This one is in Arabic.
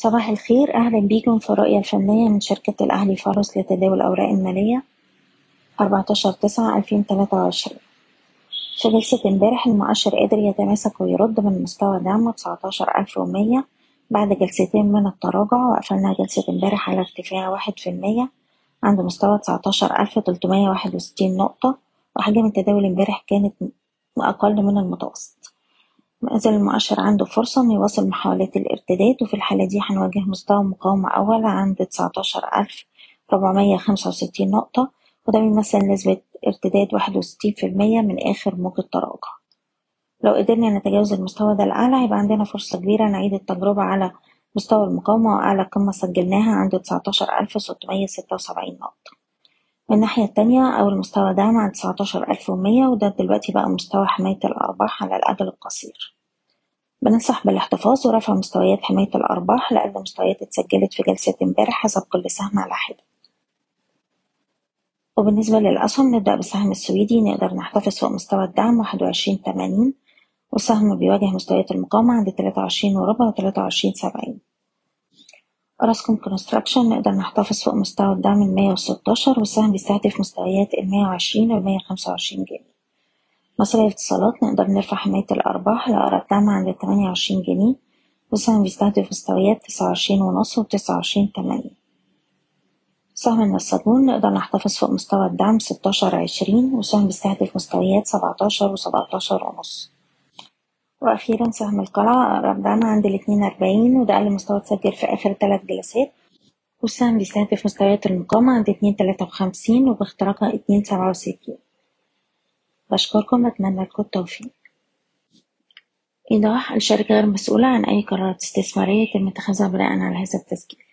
صباح الخير. أهلا بيكم في الرؤية الفنية من شركة الأهلي فارس لتداول الأوراق المالية 14 تسعة 2023 في جلسة امبارح المؤشر قدر يتماسك ويرد من مستوى دعمه 19100 بعد جلستين من التراجع وقفلنا جلسة امبارح على ارتفاع واحد في المية عند مستوى 19361 نقطة وحجم التداول امبارح كانت أقل من المتوسط. ما زال المؤشر عنده فرصة إنه يواصل محاولات الارتداد وفي الحالة دي هنواجه مستوى مقاومة أول عند تسعتاشر ألف ربعمية خمسة وستين نقطة وده بيمثل نسبة ارتداد واحد وستين في المية من آخر موجة تراجع. لو قدرنا نتجاوز المستوى ده الأعلى هيبقى عندنا فرصة كبيرة نعيد التجربة على مستوى المقاومة وأعلى قمة سجلناها عند تسعتاشر ألف ستمية ستة وسبعين نقطة. من الناحية التانية أول مستوى دعم عند تسعتاشر ألف ومية وده دلوقتي بقى مستوى حماية الأرباح على الأجل القصير. بننصح بالاحتفاظ ورفع مستويات حماية الأرباح لأقل مستويات اتسجلت في جلسة امبارح حسب كل سهم على حدة. وبالنسبة للأسهم نبدأ بالسهم السويدي. نقدر نحتفظ فوق مستوى الدعم واحد وعشرين تمانين والسهم بيواجه مستويات المقاومة عند تلاتة وعشرين وربع وتلاتة وعشرين سبعين. أوراسكوم كونستراكشن نقدر نحتفظ فوق مستوى الدعم المية وستاشر والسهم بيستهدف مستويات المية وعشرين والمية خمسة وعشرين جنيه. مصرية الاتصالات نقدر نرفع حماية الأرباح لأقرب دعم عند تمانية وعشرين جنيه. والسهم بيستهدف مستويات تسعة وعشرين ونص وتسعة وعشرين تمانين سهم النساجون نقدر نحتفظ فوق مستوى الدعم ستاشر عشرين والسهم بيستهدف مستويات سبعتاشر وسبعتاشر ونص. وأخيرا سهم القلعة أقرب دعم عند الاتنين أربعين وده أقل مستوى اتسجل في آخر تلات جلسات. والسهم بيستهدف مستويات المقاومة عند اتنين تلاتة وخمسين وباختراقها اتنين سبعة وستين. بشكركم وأتمنى لكم التوفيق. إيضاح الشركة غير مسؤولة عن أي قرارات استثمارية يتم اتخاذها بناء على هذا التسجيل.